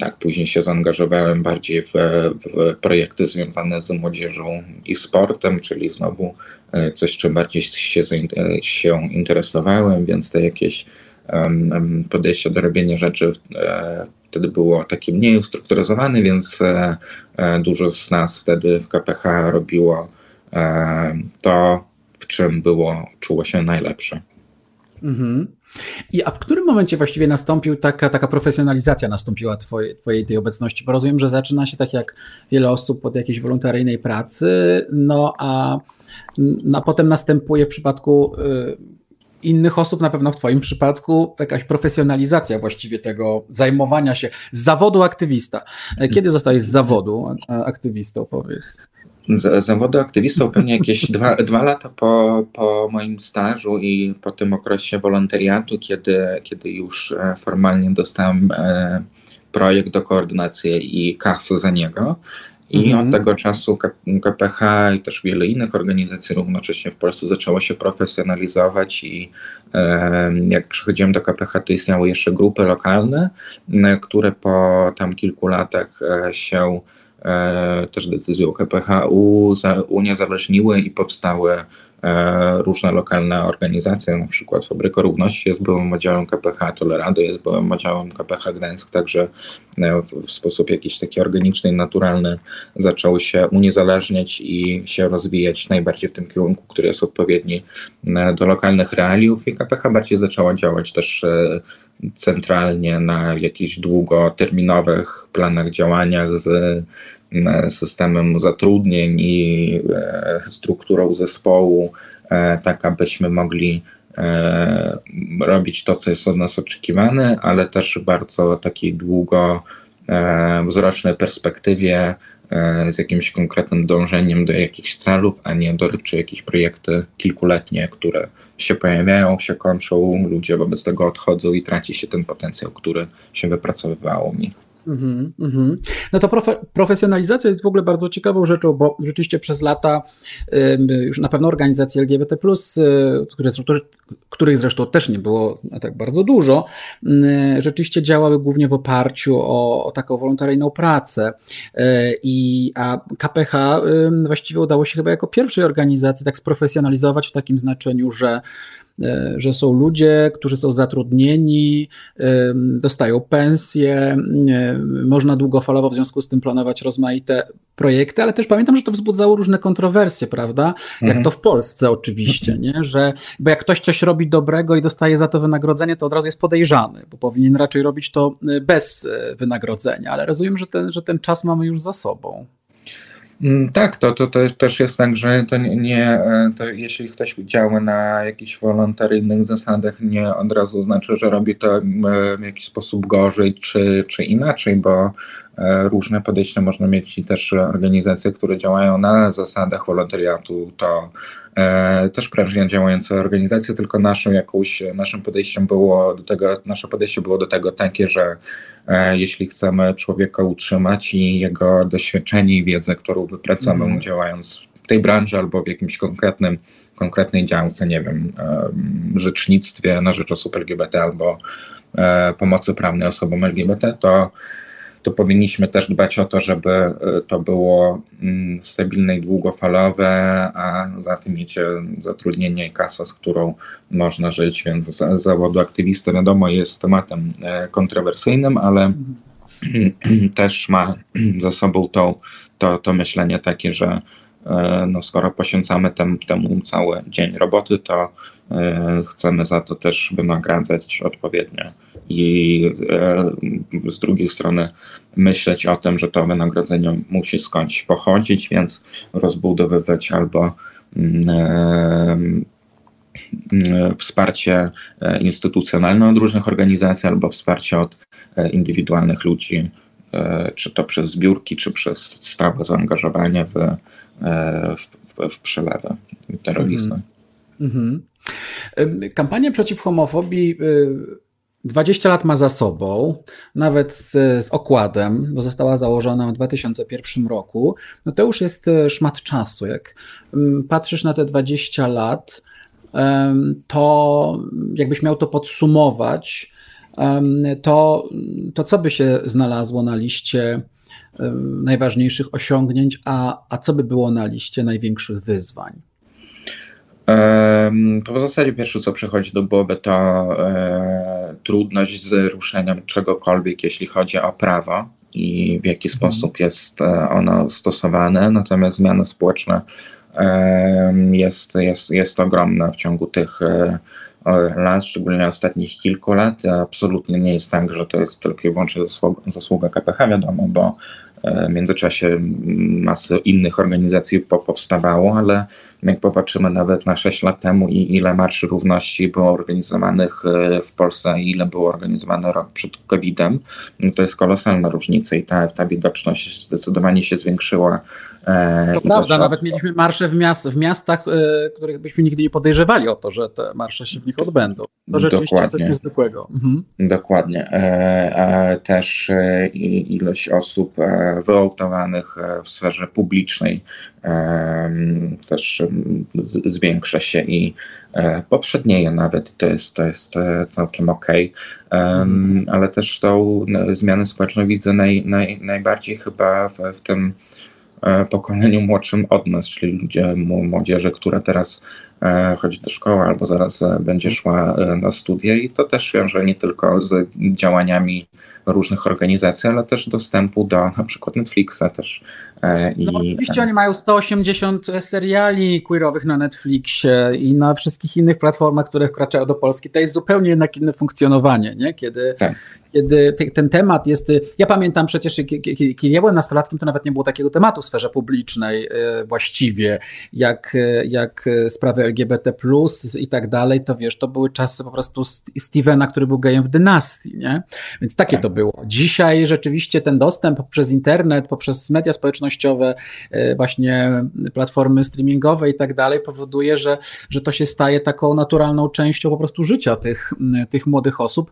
tak, później się zaangażowałem bardziej w, w, projekty związane z młodzieżą i sportem, czyli znowu coś, czym bardziej się, się interesowałem, więc te jakieś podejście do robienia rzeczy e, wtedy było takie mniej ustrukturyzowane, więc e, e, dużo z nas wtedy w KPH robiło to, w czym było, czuło się najlepsze. Mhm. I a w którym momencie właściwie nastąpił taka, taka profesjonalizacja nastąpiła twojej, twojej tej obecności? Bo rozumiem, że zaczyna się tak jak wiele osób pod jakiejś wolontaryjnej pracy, no a, a potem następuje w przypadku y, innych osób, na pewno w Twoim przypadku, jakaś profesjonalizacja właściwie tego zajmowania się z zawodu aktywista. Kiedy zostałeś z zawodu aktywistą, powiedz? Z, zawodu aktywistą pewnie jakieś dwa, dwa lata po, po moim stażu i po tym okresie wolontariatu, kiedy, kiedy już e, formalnie dostałem e, projekt do koordynacji i kasę za niego. I mhm. od tego czasu KPH i też wiele innych organizacji równocześnie w Polsce zaczęło się profesjonalizować i jak przychodziłem do KPH, to istniały jeszcze grupy lokalne, które po tam kilku latach się E, też decyzją KPHU uniezależniły i powstały e, różne lokalne organizacje, na przykład Fabryka Równości jest byłym oddziałem KPH, Tolerado jest byłym oddziałem KPH Gdańsk, także e, w sposób jakiś taki organiczny i naturalny zaczęły się uniezależniać i się rozwijać najbardziej w tym kierunku, który jest odpowiedni do lokalnych realiów i KPH bardziej zaczęła działać też centralnie na jakichś długoterminowych planach działaniach z e, systemem zatrudnień i e, strukturą zespołu, e, tak abyśmy mogli robić to, co jest od nas oczekiwane, ale też bardzo takiej długowzrocznej perspektywie z jakimś konkretnym dążeniem do jakichś celów, a nie dorywcze jakieś projekty kilkuletnie, które się pojawiają, się kończą, ludzie wobec tego odchodzą i traci się ten potencjał, który się wypracowywało mi. Mm -hmm. No to profe profesjonalizacja jest w ogóle bardzo ciekawą rzeczą, bo rzeczywiście przez lata już na pewno organizacje LGBT, y, które których zresztą też nie było tak bardzo dużo, rzeczywiście działały głównie w oparciu o, o taką wolontaryjną pracę. I, a KPH właściwie udało się chyba jako pierwszej organizacji tak sprofesjonalizować w takim znaczeniu, że E, że są ludzie, którzy są zatrudnieni, e, dostają pensje, e, można długofalowo w związku z tym planować rozmaite projekty, ale też pamiętam, że to wzbudzało różne kontrowersje, prawda? Jak mhm. to w Polsce oczywiście, nie? Że, bo jak ktoś coś robi dobrego i dostaje za to wynagrodzenie, to od razu jest podejrzany, bo powinien raczej robić to bez wynagrodzenia, ale rozumiem, że ten, że ten czas mamy już za sobą. Mm, tak, to, to, to też jest tak, że to nie, e, to jeśli ktoś działa na jakichś wolontaryjnych zasadach, nie od razu znaczy, że robi to w jakiś sposób gorzej czy, czy inaczej, bo e, różne podejścia można mieć i też organizacje, które działają na zasadach wolontariatu, to E, też prężnie działające organizacje, tylko naszą jakąś, naszym podejściem było do tego, nasze podejście było do tego takie, że e, jeśli chcemy człowieka utrzymać i jego doświadczenie i wiedzę, którą wypracujemy mm. działając w tej branży albo w jakimś konkretnym, konkretnej działce, nie wiem, rzecznictwie na rzecz osób LGBT albo e, pomocy prawnej osobom LGBT, to to powinniśmy też dbać o to, żeby e, to było mm, stabilne i długofalowe, a za tym idzie zatrudnienie i kasa, z którą można żyć, więc zawodu aktywisty wiadomo jest tematem e, kontrowersyjnym, ale też ma za sobą to, to, to myślenie takie, że no skoro poświęcamy tem, temu cały dzień roboty, to chcemy za to też wynagradzać odpowiednio i e, z drugiej strony myśleć o tym, że to wynagrodzenie musi skądś pochodzić, więc rozbudowywać albo mm, e, mm, wsparcie e, instytucjonalne od różnych organizacji, albo wsparcie od indywidualnych ludzi, czy to przez zbiórki, czy przez stałe zaangażowanie w, w, w przelewy terroryzmu. Mm -hmm. Kampania przeciw homofobii y, 20 lat ma za sobą, nawet z, z, okładem, bo została założona w 2001 roku, no to już jest e, szmat czasu. Jak patrzysz na te 20 lat, to jakbyś miał to podsumować, to, to co by się znalazło na liście najważniejszych osiągnięć, a, a co by było na liście największych wyzwań? To w zasadzie pierwsze, co przychodzi do głowy, to e, trudność z ruszeniem czegokolwiek, jeśli chodzi o prawo i w jaki mhm. sposób jest e, ono stosowane. Natomiast zmiany społeczne jest, jest, jest ogromna w ciągu tych e, lat, szczególnie ostatnich kilku lat. Absolutnie nie jest tak, że to jest tylko i wyłącznie zasługa, zasługa KPH, wiadomo, bo w międzyczasie masy innych organizacji powstawało, ale jak popatrzymy nawet na 6 lat temu i ile marszy równości było organizowanych w Polsce i ile było organizowane rok przed COVID-em, to jest kolosalna różnica i ta, ta widoczność zdecydowanie się zwiększyła E, to prawda, nawet mieliśmy marsze w, miast, w miastach, e, których byśmy nigdy nie podejrzewali o to, że te marsze się w nich odbędą. To rzeczywiście Dokładnie. coś niezwykłego. Mhm. Dokładnie. E, też ilość osób wyautowanych w sferze publicznej też zwiększa się i powszednieje nawet, to jest, to jest całkiem ok, mhm. ale też tą zmianę społeczną widzę naj, naj, najbardziej chyba w, w tym pokoleniu młodszym od nas, czyli ludzie, młodzieży, która teraz e, chodzi do szkoły albo zaraz e, będzie szła na studia. I to też wiąże nie tylko z działaniami różnych organizacji, ale też dostępu do na przykład Netflixa też. I, no, oczywiście oni mają 180 seriali queerowych na Netflixie i na wszystkich innych platformach, które wkraczają do Polski. To jest zupełnie jednak inne funkcjonowanie, nie? Kiedy, tak kiedy ten temat jest. Ja pamiętam przecież, kiedy ja byłem nastolatkiem, to nawet nie było takiego tematu w sferze publicznej e, właściwie, jak, e, jak sprawy LGBT i tak dalej. To wiesz, to były czasy po prostu Stevena, który był gejem w dynastii, nie? Więc takie to było. Dzisiaj rzeczywiście ten dostęp poprzez internet, poprzez media społecznościowe, e, właśnie platformy streamingowe i tak dalej, powoduje, że, że to się staje taką naturalną częścią po prostu życia tych, tych młodych osób.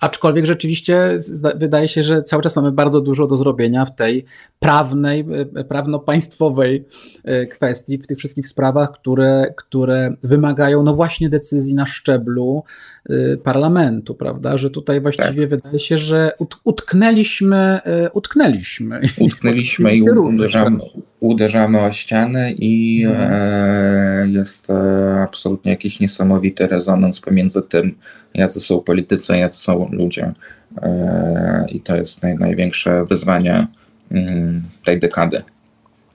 Aczkolwiek rzeczywiście wydaje się, że cały czas mamy bardzo dużo do zrobienia w tej prawnej, e, prawno-państwowej e, kwestii, w tych wszystkich sprawach, które, które wymagają no właśnie decyzji na szczeblu parlamentu, prawda? Że tutaj właściwie tak. wydaje się, że utknęliśmy, utknęliśmy. Utknęliśmy i uderzamy, uderzamy o ścianę i mhm. jest absolutnie jakiś niesamowity rezonans pomiędzy tym, jacy są politycy, jacy są ludzie. E, i to jest naj, największe wyzwanie mm, tej dekady.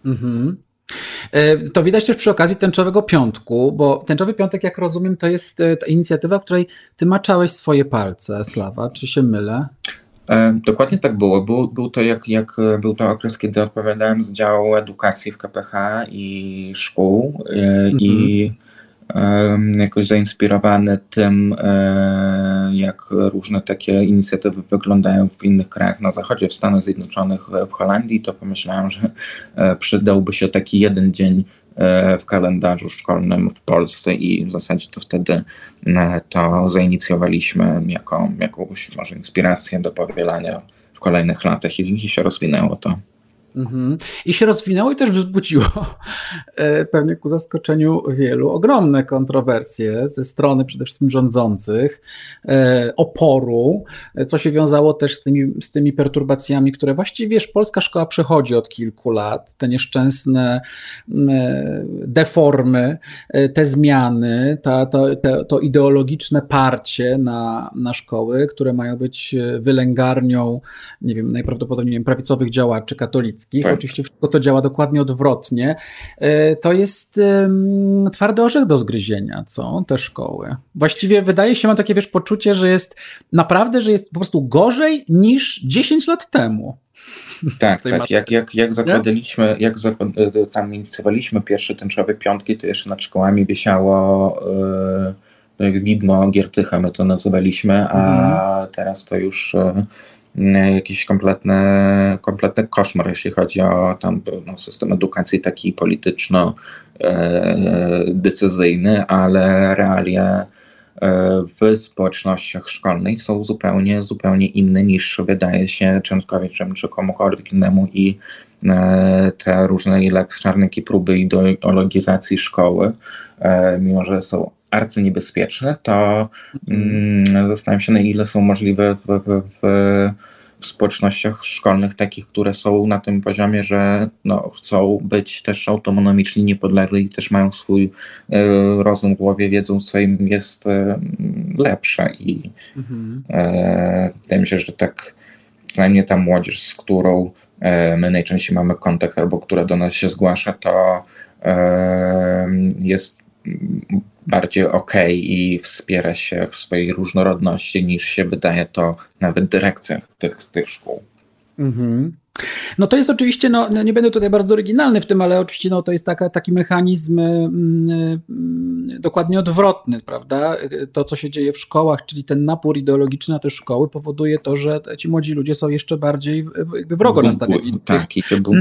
Mhm. E, to widać też przy okazji Tęczowego Piątku, bo Tęczowy Piątek, jak rozumiem, to jest e, ta inicjatywa, w której ty maczałeś swoje palce, Slawa, czy się mylę? dokładnie tak było. Był, był, to jak, jak był to okres, kiedy odpowiadałem z działu edukacji w KPH i szkół i jakoś zainspirowany tym, e, jak różne takie inicjatywy wyglądają w innych krajach na zachodzie, w Stanach Zjednoczonych, w Holandii, to pomyślałem, że e, przydałby się taki jeden dzień e, w kalendarzu szkolnym w Polsce i w zasadzie to wtedy to zainicjowaliśmy jako jakąś może inspirację do powielania w kolejnych latach i, i się rozwinęło to. Mhm. I się rozwinęło i też wzbudziło e, pewnie ku zaskoczeniu wielu ogromne kontrowersje ze strony przede wszystkim rządzących, e, oporu, e, co się wiązało też z tymi, z tymi perturbacjami, które właściwie wiesz, polska szkoła przechodzi od kilku lat, te nieszczęsne deformy, te zmiany, ta, to, te, to ideologiczne parcie na, na szkoły, które mają być wylęgarnią, nie wiem, najprawdopodobniej prawicowych działaczy katolickich, katolickich. Tak. Oczywiście wszystko to działa dokładnie odwrotnie. E, to jest twardy orzech do zgryzienia, co? Te szkoły. Właściwie wydaje się, mam takie wiesz, poczucie, że jest naprawdę, że jest po prostu gorzej niż 10 lat temu. Tak, tak. Jak, jak, jak zakładaliśmy, jak e, tam inicjowaliśmy pierwsze tęczowe piątki, to jeszcze nad szkołami wisiało yy, widmo Giertycha, my to nazywaliśmy, a mhm. teraz to już yy, jakiś kompletny, kompletny koszmar, jeśli chodzi o tam, no, system edukacji taki polityczno-decyzyjny, ale realia e, w społecznościach szkolnych są zupełnie, zupełnie inne niż wydaje się Czemkowiczem czy komukolwiek innemu i te różne Lex Czarnyki próby ideologizacji szkoły, mimo że są arcyniebezpieczne, to mm, zastanawiam się, na ile są możliwe w, w, w, w społecznościach szkolnych, takich, które są na tym poziomie, że no, chcą być też autonomiczni, niepodlegli i też mają swój y, rozum w głowie, wiedzą, co im jest y, lepsze. I mhm. y, wydaje mi się, że tak przynajmniej ta młodzież, z którą my najczęściej mamy kontakt albo która do nas się zgłasza, to jest bardziej ok i wspiera się w swojej różnorodności niż się wydaje to nawet dyrekcjach tych, z tych szkół. Mhm. No to jest oczywiście, no, no, nie będę tutaj bardzo oryginalny w tym, ale oczywiście no, to jest taka, taki mechanizm mm, mm, dokładnie odwrotny, prawda? To, co się dzieje w szkołach, czyli ten napór ideologiczny na te szkoły powoduje to, że ci młodzi ludzie są jeszcze bardziej wrogo nastawieni tak,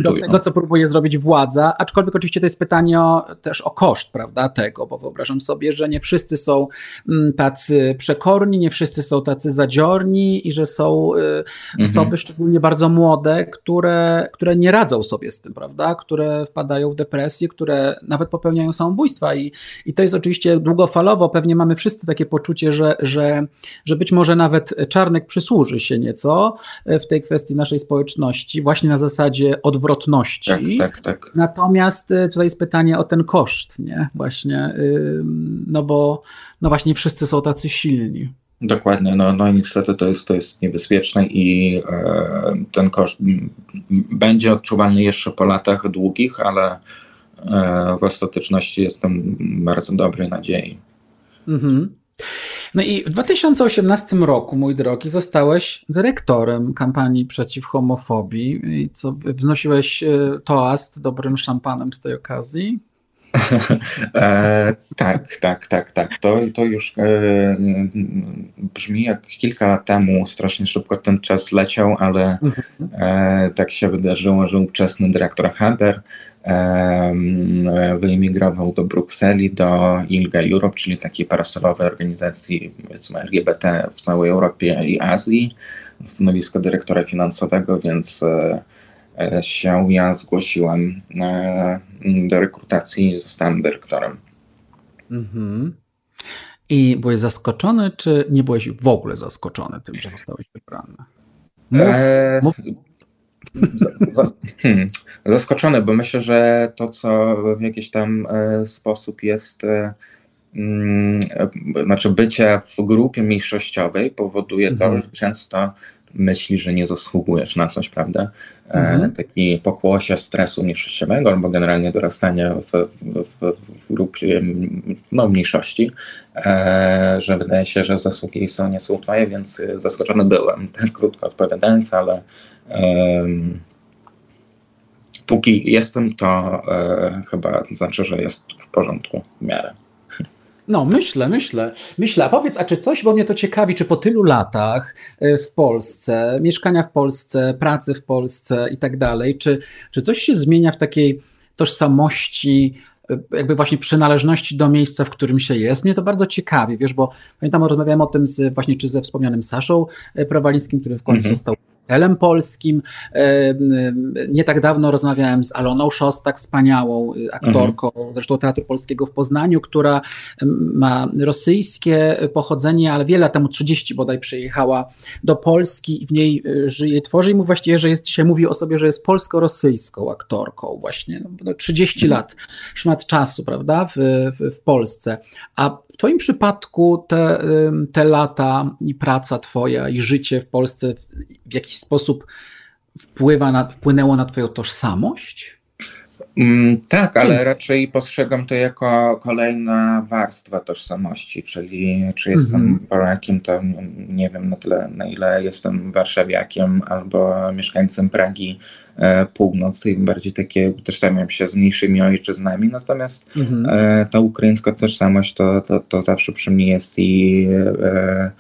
do tego, co próbuje zrobić władza, aczkolwiek oczywiście to jest pytanie o, też o koszt, prawda, tego, bo wyobrażam sobie, że nie wszyscy są mm, tacy przekorni, nie wszyscy są tacy zadziorni i że są y, mhm. osoby szczególnie bardzo młode, które, które nie radzą sobie z tym, prawda? Które wpadają w depresję, które nawet popełniają samobójstwa i, i to jest oczywiście długofalowo, pewnie mamy wszyscy takie poczucie, że, że, że być może nawet Czarnek przysłuży się nieco w tej kwestii naszej społeczności, właśnie na zasadzie odwrotności. Tak, tak, tak. Natomiast e, tutaj jest pytanie o ten koszt, nie? Właśnie, no bo no właśnie wszyscy są tacy silni. Dokładnie, no, no niestety to jest, to jest niebezpieczne i e, ten koszt będzie odczuwalny jeszcze po latach długich, ale e, w ostateczności jestem bardzo dobrej nadziei. Mhm. No i w 2018 roku, mój drogi, zostałeś dyrektorem kampanii przeciw homofobii i co wznosiłeś e, toast dobrym szampanem z tej okazji. e, tak, tak, tak, tak. To, to już e, brzmi jak kilka lat temu, strasznie szybko ten czas leciał, ale e, tak się wydarzyło, że ówczesny dyrektor Haber e, wyemigrował do Brukseli, do ILGA Europe, czyli takiej parasolowej organizacji LGBT w całej Europie i Azji, stanowisko dyrektora finansowego, więc E, się ja zgłosiłem e, do rekrutacji i zostałem dyrektorem. Mhm. I byłeś zaskoczony, czy nie byłeś w ogóle zaskoczony tym, że zostałeś wybrany? Mów, eee, mów. Za, za, hmm, zaskoczony, bo myślę, że to, co w jakiś tam e, sposób jest, mm, znaczy bycie w grupie mniejszościowej powoduje mhm. to, że często myśli, że nie zasługujesz na coś, prawda? E, mhm. Taki pokłosie stresu mniejszościowego albo generalnie dorastania w, w, w, w grupie no, mniejszości, e, że wydaje się, że zasługi są nie są twoje, więc zaskoczony byłem, tak krótko odpowiadając, ale um, póki jestem, to e, chyba znaczy, że jest w porządku w miarę. No, myślę, myślę. Myślę, a powiedz, a czy coś, bo mnie to ciekawi, czy po tylu latach e, w Polsce, mieszkania w Polsce, pracy w Polsce i tak dalej, czy, czy coś się zmienia w takiej tożsamości, e, jakby właśnie przynależności do miejsca, w którym się jest. Mnie to bardzo ciekawi, wiesz, bo pamiętam, rozmawiałem o tym z, właśnie czy ze wspomnianym Saszą e, Prawalińskim, który w końcu mm -hmm. został Elem Polskim. Nie tak dawno rozmawiałem z Aloną Szostak, wspaniałą y, aktorką, mhm. zresztą Teatru Polskiego w Poznaniu, która ma rosyjskie pochodzenie, ale wiele lat temu, 30 bodaj, przyjechała do Polski i w niej y, żyje, tworzy i mu właściwie, że jest, dzisiaj mówi o sobie, że jest polsko-rosyjską aktorką właśnie. No, 30 mhm. lat, szmat czasu, prawda, w, w, w Polsce. A w Twoim przypadku te, te lata i praca Twoja i życie w Polsce w jakiś sposób wpływa na, wpłynęło na Twoją tożsamość? Mm, tak, ale raczej postrzegam to jako kolejna warstwa tożsamości, czyli czy jestem mm -hmm. Polakiem, to nie wiem na tyle, na ile jestem warszawiakiem albo mieszkańcem Pragi e, Północy i bardziej takie tożsamiam się z mniejszymi ojczyznami, natomiast mm -hmm. e, ta ukraińska tożsamość to, to, to zawsze przy mnie jest i e,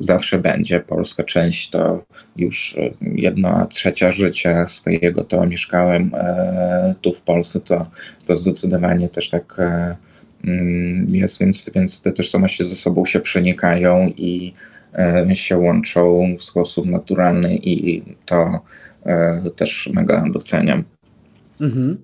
zawsze będzie. Polska część to już jedna trzecia życia swojego to mieszkałem e, tu w Polsce, to, to zdecydowanie też tak e, mm, jest, więc, więc te tożsamości ze sobą się przenikają i e, się łączą w sposób naturalny i to też mega doceniam. Mhm.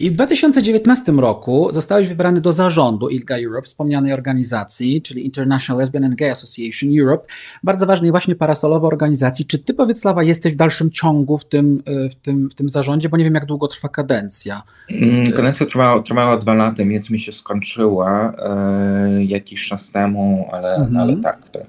I w 2019 roku zostałeś wybrany do zarządu ILGA Europe, wspomnianej organizacji, czyli International Lesbian and Gay Association Europe, bardzo ważnej właśnie parasolowej organizacji. Czy ty, powiedz Slawa, jesteś w dalszym ciągu w tym, e, w tym, w tym zarządzie, bo nie wiem, jak długo trwa kadencja. Mm, kadencja trwała, trwała dwa lata, więc mi się skończyła e, jakiś czas temu, ale, mhm. ale tak, tak.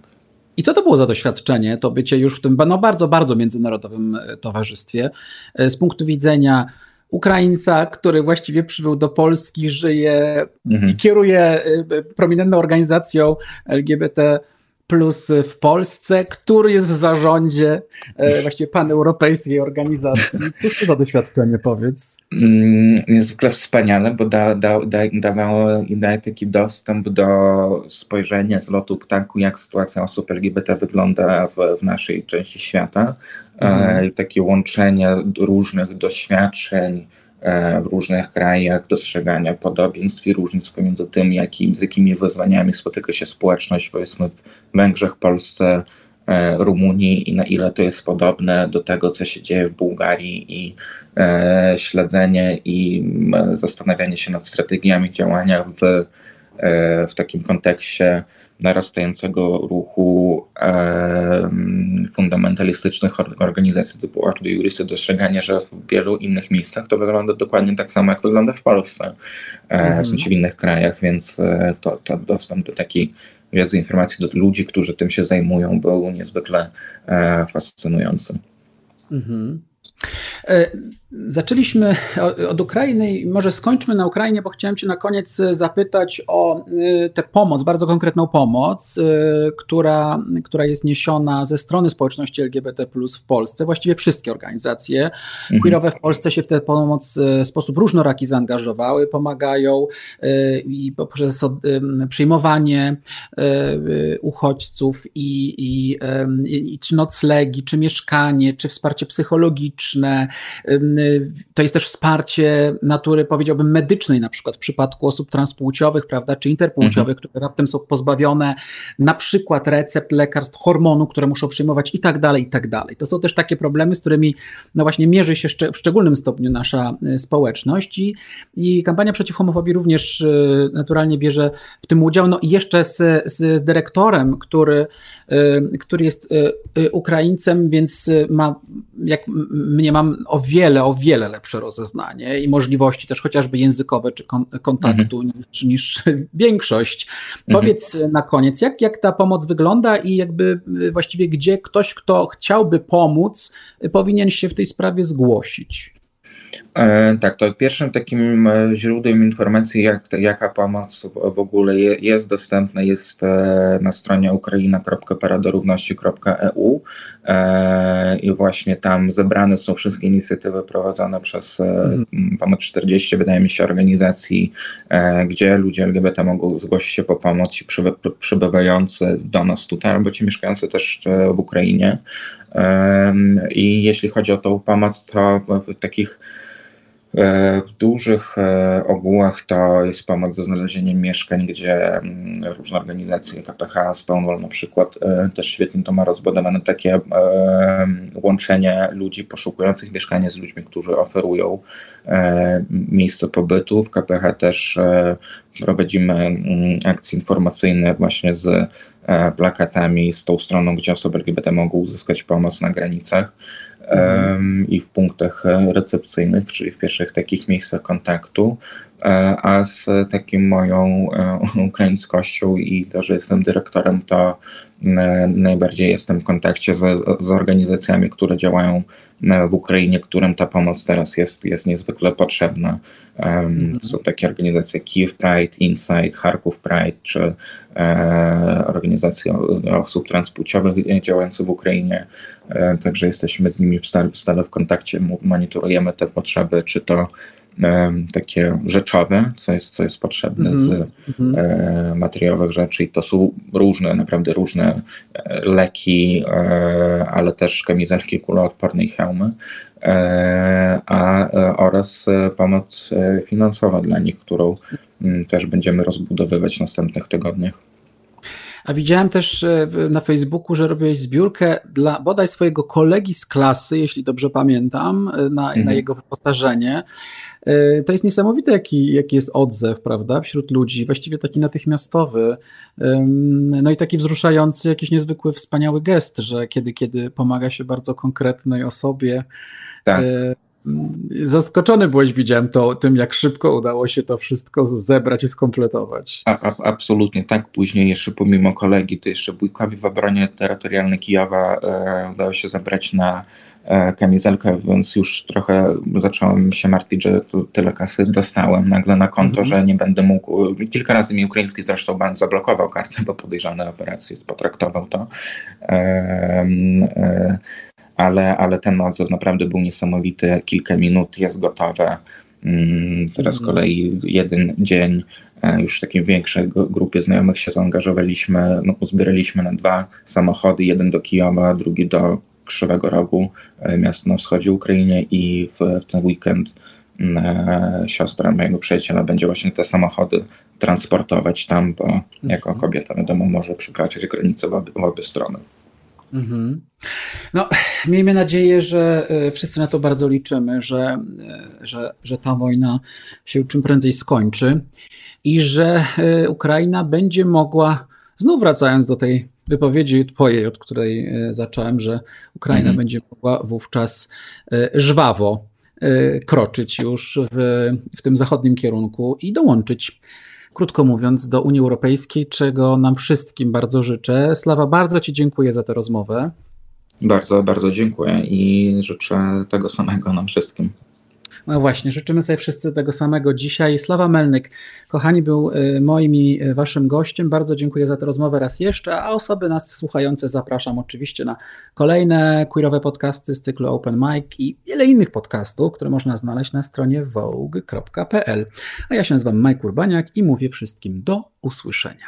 I co to było za doświadczenie, to bycie już w tym no, bardzo, bardzo międzynarodowym e, towarzystwie z punktu widzenia Ukraińca, który właściwie przybył do Polski, żyje mhm. i kieruje y, prominentną organizacją LGBT plus w Polsce, który jest w zarządzie e, właściwie paneuropejskiej organizacji. Cóż to za doświadczenie, powiedz? Mm, niezwykle wspaniale, bo da, da, da, dawało i daje taki dostęp do spojrzenia z lotu ptaku, jak sytuacja osób LGBT wygląda w, w naszej części świata. E, mhm. takie łączenie różnych doświadczeń, w różnych krajach, dostrzegania podobieństw i różnic pomiędzy tym, jakim, z jakimi wyzwaniami spotyka się społeczność, powiedzmy w Węgrzech, Polsce, e, Rumunii i na ile to jest podobne do tego, co się dzieje w Bułgarii i e, śledzenie i zastanawianie się nad strategiami działania w, e, w takim kontekście narastającego ruchu e, fundamentalistycznych organizacji typu Ordo Juris dostrzeganie, że w wielu innych miejscach to wygląda dokładnie tak samo, jak wygląda w Polsce, e, mhm. w sensie w innych krajach, więc e, to, to dostęp do takiej wiedzy, informacji do ludzi, którzy tym się zajmują, był niezwykle e, fascynujący. Mhm. E, zaczęliśmy od Ukrainy i może skończmy na Ukrainie, bo chciałem Cię na koniec zapytać o e, tę pomoc, bardzo konkretną pomoc, e, która, która jest niesiona ze strony społeczności LGBT w Polsce. Właściwie wszystkie organizacje mhm. queerowe w Polsce się w tę pomoc w sposób różnoraki zaangażowały, pomagają i poprzez przyjmowanie uchodźców i, i, i czy noclegi, czy mieszkanie, czy wsparcie psychologiczne, to jest też wsparcie natury, powiedziałbym, medycznej, na przykład w przypadku osób transpłciowych, prawda, czy interpłciowych, mhm. które raptem są pozbawione na przykład recept, lekarstw, hormonu, które muszą przyjmować i tak dalej, i tak dalej. To są też takie problemy, z którymi no właśnie mierzy się w szczególnym stopniu nasza y, społeczność i, i kampania przeciw homofobii również y, naturalnie bierze w tym udział. No i jeszcze z, z, dyrektorem, który, y, który jest Ukraińcem, więc ma, jak mnie mam o wiele, o wiele lepsze rozeznanie i możliwości też chociażby językowe czy kontaktu mhm. niż, niż większość. Mhm. Powiedz na koniec, jak, jak ta pomoc wygląda i jakby y, właściwie gdzie ktoś, kto chciałby pomóc, powinien się w tej sprawie zgłosić? E, tak, to pierwszym takim e, źródłem informacji, jak, jaka pomoc w ogóle jest dostępna, jest e, na stronie ukraina.paradorówności.eu i właśnie tam zebrane są wszystkie inicjatywy prowadzone przez mhm. ponad 40, wydaje mi się, organizacji, gdzie ludzie LGBT mogą zgłosić się po pomoc, przybywający do nas tutaj, albo ci mieszkający też w Ukrainie. I jeśli chodzi o tą pomoc, to w takich w dużych e, ogółach to jest pomoc ze znalezieniem mieszkań, gdzie mm, różne organizacje, KPH, Stonewall na przykład, e, też świetnie to ma rozbudowane takie łączenie ludzi poszukujących mieszkania z ludźmi, którzy oferują miejsce pobytu. W KPH też prowadzimy mm, akcje informacyjne właśnie z plakatami, z tą stroną, gdzie osoby LGBT mogą uzyskać pomoc na granicach i w punktach recepcyjnych, czyli w pierwszych takich miejscach kontaktu, a z takim moją e, ukraińskością i to, że jestem dyrektorem, to najbardziej jestem w kontakcie z, z organizacjami, które działają w Ukrainie, którym ta pomoc teraz jest, jest niezwykle potrzebna. To są takie organizacje Kiev Pride, Inside, Charków Pride, czy e, organizacje osób transpłciowych działające w Ukrainie. E, także jesteśmy z nimi stale w kontakcie, monitorujemy te potrzeby, czy to takie rzeczowe, co jest, co jest potrzebne mm -hmm. z mhm. e, materiałowych rzeczy i to są różne, naprawdę różne e, leki, e, ale też kamizelki kuloodporne i hełmy, e, a e, oraz e, pomoc finansowa dla nich, którą m, mm, też będziemy rozbudowywać w następnych tygodniach. A widziałem też na Facebooku, że robiłeś zbiórkę dla bodaj swojego kolegi z klasy, jeśli dobrze pamiętam, na, mhm. na jego wyposażenie. E, to jest niesamowite, jaki, jaki jest odzew, prawda, wśród ludzi, właściwie taki natychmiastowy, no i taki wzruszający, jakiś niezwykły, wspaniały gest, że kiedy, kiedy pomaga się bardzo konkretnej osobie, tak. E, zaskoczony byłeś, widziałem to tym, jak szybko udało się to wszystko zebrać i skompletować. A, a, absolutnie tak. Później jeszcze pomimo kolegi, to jeszcze wujkowi w obronie terytorialnej Kijowa e, udało się zebrać na kamizelkę, więc już trochę zacząłem się martwić, że tu tyle kasy dostałem nagle na konto, mhm. że nie będę mógł. Kilka razy mi ukraiński zresztą bank zablokował kartę, bo podejrzany operacji potraktował to. Ale, ale ten nadzór naprawdę był niesamowity. Kilka minut jest gotowe. Mm, teraz z mhm. kolei jeden dzień e, już w takiej większej grupie znajomych się zaangażowaliśmy, no, uzbieraliśmy na dwa samochody, jeden do Kijowa, drugi do Krzywego Rogu, e, miasto na wschodzie Ukrainy i w, w ten weekend mm, e, siostra mojego przyjaciela będzie właśnie te samochody transportować tam, bo jako mhm. kobieta wiadomo może przekraczać granice w obie, w obie strony. Mhm. No, miejmy nadzieję, że e, wszyscy na to bardzo liczymy, że, e, że, że ta wojna się czym prędzej skończy i że e, Ukraina będzie mogła, znów wracając do tej wypowiedzi Twojej, od której zacząłem, że Ukraina mhm. będzie mogła wówczas żwawo kroczyć już w, w tym zachodnim kierunku i dołączyć krótko mówiąc, do Unii Europejskiej, czego nam wszystkim bardzo życzę. Slawa, bardzo Ci dziękuję za tę rozmowę. Bardzo, bardzo dziękuję i życzę tego samego nam wszystkim. No właśnie, życzymy sobie wszyscy tego samego dzisiaj. Sława Melnyk, kochani, był y, moim i y, waszym gościem. Bardzo dziękuję za tę rozmowę raz jeszcze, a osoby nas słuchające zapraszam oczywiście na kolejne queerowe podcasty z cyklu Open Mic i wiele innych podcastów, które można znaleźć na stronie vogue.pl. A ja się nazywam Mike Urbaniak i mówię wszystkim do usłyszenia.